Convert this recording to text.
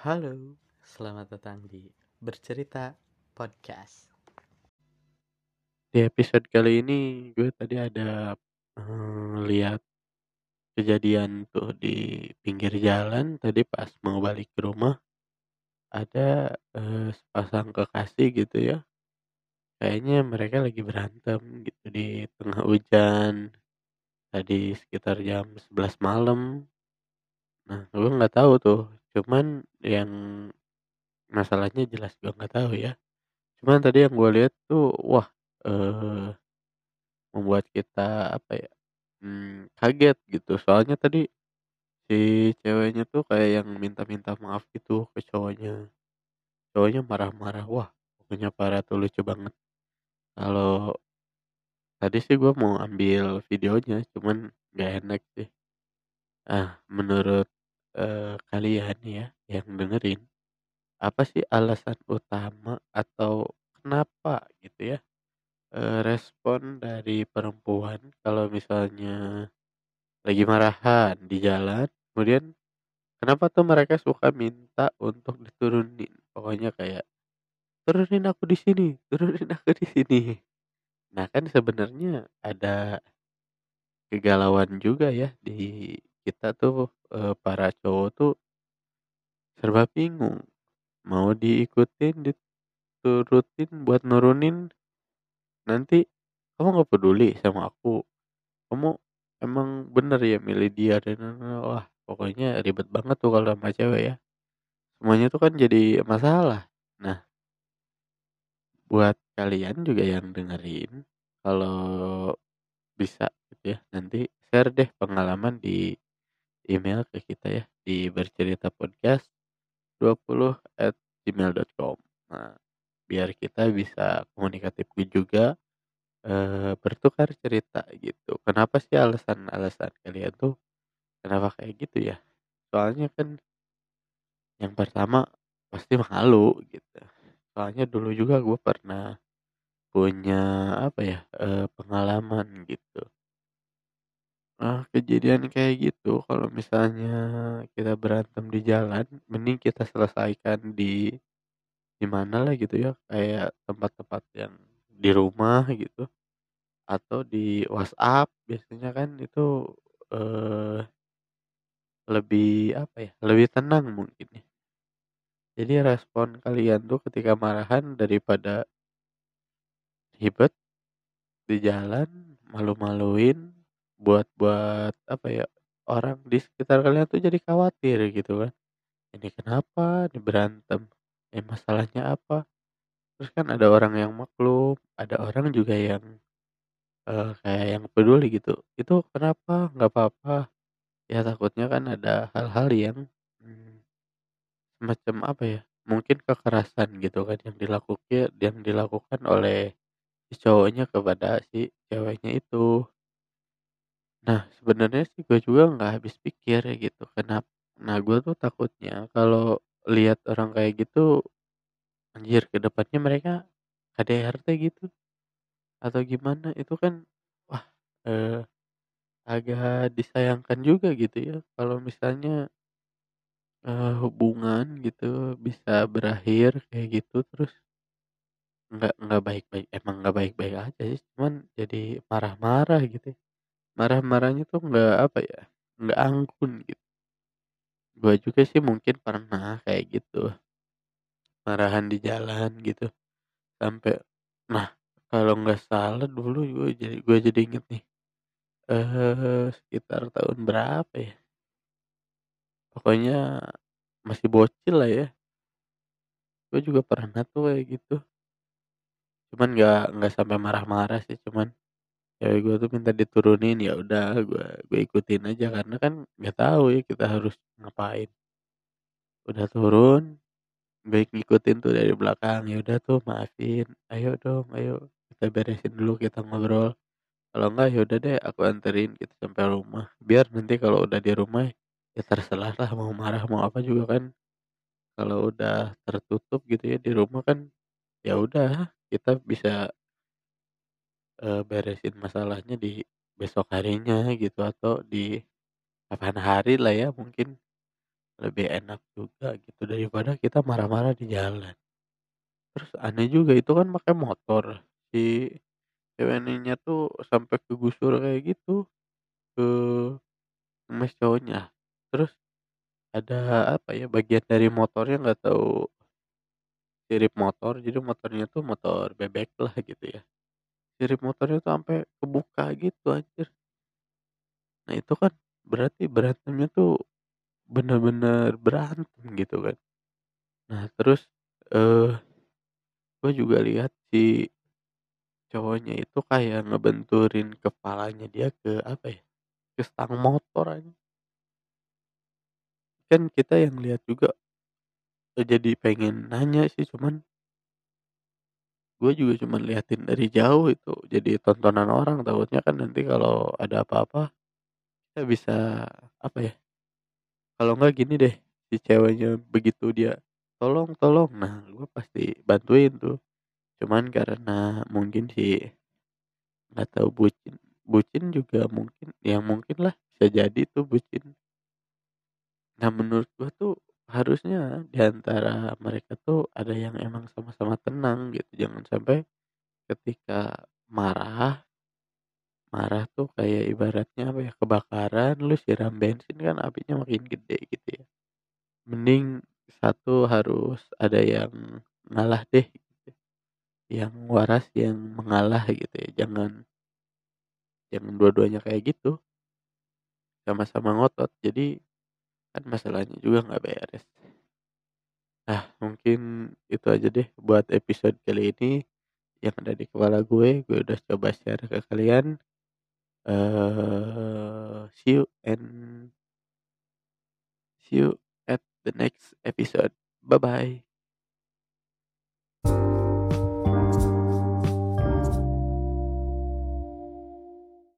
Halo, selamat datang di Bercerita Podcast. Di episode kali ini gue tadi ada eh, lihat kejadian tuh di pinggir jalan tadi pas mau balik ke rumah ada eh, sepasang kekasih gitu ya. Kayaknya mereka lagi berantem gitu di tengah hujan. Tadi sekitar jam 11 malam. Nah, gue nggak tahu tuh. Cuman yang masalahnya jelas gue nggak tahu ya. Cuman tadi yang gue lihat tuh, wah, eh membuat kita apa ya? hmm, kaget gitu. Soalnya tadi si ceweknya tuh kayak yang minta-minta maaf gitu ke cowoknya. Cowoknya marah-marah. Wah, pokoknya parah tuh lucu banget. Kalau tadi sih gue mau ambil videonya, cuman nggak enak sih. Ah, menurut eh, kalian ya yang dengerin, apa sih alasan utama atau kenapa gitu ya eh, respon dari perempuan kalau misalnya lagi marahan di jalan, kemudian kenapa tuh mereka suka minta untuk diturunin? Pokoknya kayak turunin aku di sini, turunin aku di sini. Nah kan sebenarnya ada kegalauan juga ya di kita tuh para cowok tuh serba bingung mau diikutin diturutin buat nurunin nanti kamu nggak peduli sama aku kamu emang bener ya milih dia dan wah pokoknya ribet banget tuh kalau sama cewek ya. Semuanya tuh kan jadi masalah. Nah buat kalian juga yang dengerin kalau bisa gitu ya nanti share deh pengalaman di email ke kita ya di bercerita podcast 20 at gmail.com nah biar kita bisa komunikatif juga eh, bertukar cerita gitu. Kenapa sih alasan-alasan kalian tuh kenapa kayak gitu ya? Soalnya kan yang pertama pasti malu gitu. Soalnya dulu juga gue pernah punya apa ya eh, pengalaman gitu Ah, kejadian kayak gitu. Kalau misalnya kita berantem di jalan, mending kita selesaikan di di mana lah gitu ya, kayak tempat-tempat yang di rumah gitu. Atau di WhatsApp biasanya kan itu eh, lebih apa ya, lebih tenang mungkin ya. Jadi respon kalian tuh ketika marahan daripada ribet di jalan, malu-maluin buat buat apa ya orang di sekitar kalian tuh jadi khawatir gitu kan. Ini kenapa? Ini berantem. Eh masalahnya apa? Terus kan ada orang yang maklum ada orang juga yang eh, kayak yang peduli gitu. Itu kenapa? Nggak apa-apa. Ya takutnya kan ada hal-hal yang hmm, semacam apa ya mungkin kekerasan gitu kan yang dilakukan yang dilakukan oleh cowoknya kepada si ceweknya itu Nah, sebenarnya sih gue juga nggak habis pikir ya gitu. Kenapa? Nah, gue tuh takutnya kalau lihat orang kayak gitu, anjir ke depannya mereka KDRT gitu atau gimana itu kan wah eh, agak disayangkan juga gitu ya kalau misalnya eh, hubungan gitu bisa berakhir kayak gitu terus nggak nggak baik-baik emang nggak baik-baik aja sih cuman jadi marah-marah gitu ya. Marah-marahnya tuh nggak apa ya, nggak anggun gitu. Gua juga sih mungkin pernah kayak gitu, marahan di jalan gitu, sampai nah kalau nggak salah dulu gue jadi gue jadi inget nih, eh sekitar tahun berapa ya, pokoknya masih bocil lah ya, gue juga pernah tuh kayak gitu, cuman nggak nggak sampai marah-marah sih, cuman cewek gue tuh minta diturunin ya udah gue gue ikutin aja karena kan nggak tahu ya kita harus ngapain. Udah turun gue ngikutin tuh dari belakang ya udah tuh maafin ayo dong ayo kita beresin dulu kita ngobrol. Kalau enggak ya udah deh aku anterin kita sampai rumah. Biar nanti kalau udah di rumah ya terserah lah mau marah mau apa juga kan. Kalau udah tertutup gitu ya di rumah kan ya udah kita bisa eh, beresin masalahnya di besok harinya gitu atau di kapan hari lah ya mungkin lebih enak juga gitu daripada kita marah-marah di jalan. Terus aneh juga itu kan pakai motor, si cewek tuh sampai kegusur kayak gitu, ke ngemis cowoknya. Terus ada apa ya, bagian dari motornya nggak tahu sirip motor, jadi motornya tuh motor bebek lah gitu ya. Sirip motornya tuh sampai kebuka gitu anjir. Nah itu kan berarti berantemnya tuh bener-bener berantem gitu kan. Nah terus eh gue juga lihat si cowoknya itu kayak ngebenturin kepalanya dia ke apa ya, ke stang motor aja. Kan kita yang lihat juga e jadi pengen nanya sih cuman gue juga cuman liatin dari jauh itu jadi tontonan orang takutnya kan nanti kalau ada apa-apa kita bisa apa ya kalau enggak gini deh si ceweknya begitu dia tolong tolong. Nah gue pasti bantuin tuh cuman karena mungkin si nggak tahu bucin bucin juga mungkin yang mungkin lah bisa jadi tuh bucin. Nah menurut gue tuh harusnya di antara mereka tuh ada yang emang sama-sama tenang gitu. Jangan sampai ketika marah marah tuh kayak ibaratnya apa ya kebakaran lu siram bensin kan apinya makin gede gitu ya. Mending satu harus ada yang ngalah deh gitu. yang waras yang mengalah gitu ya. Jangan jangan dua-duanya kayak gitu. Sama-sama ngotot. Jadi kan masalahnya juga nggak beres. Nah mungkin itu aja deh buat episode kali ini yang ada di kepala gue. Gue udah coba share ke kalian. Uh, see you and see you at the next episode. Bye bye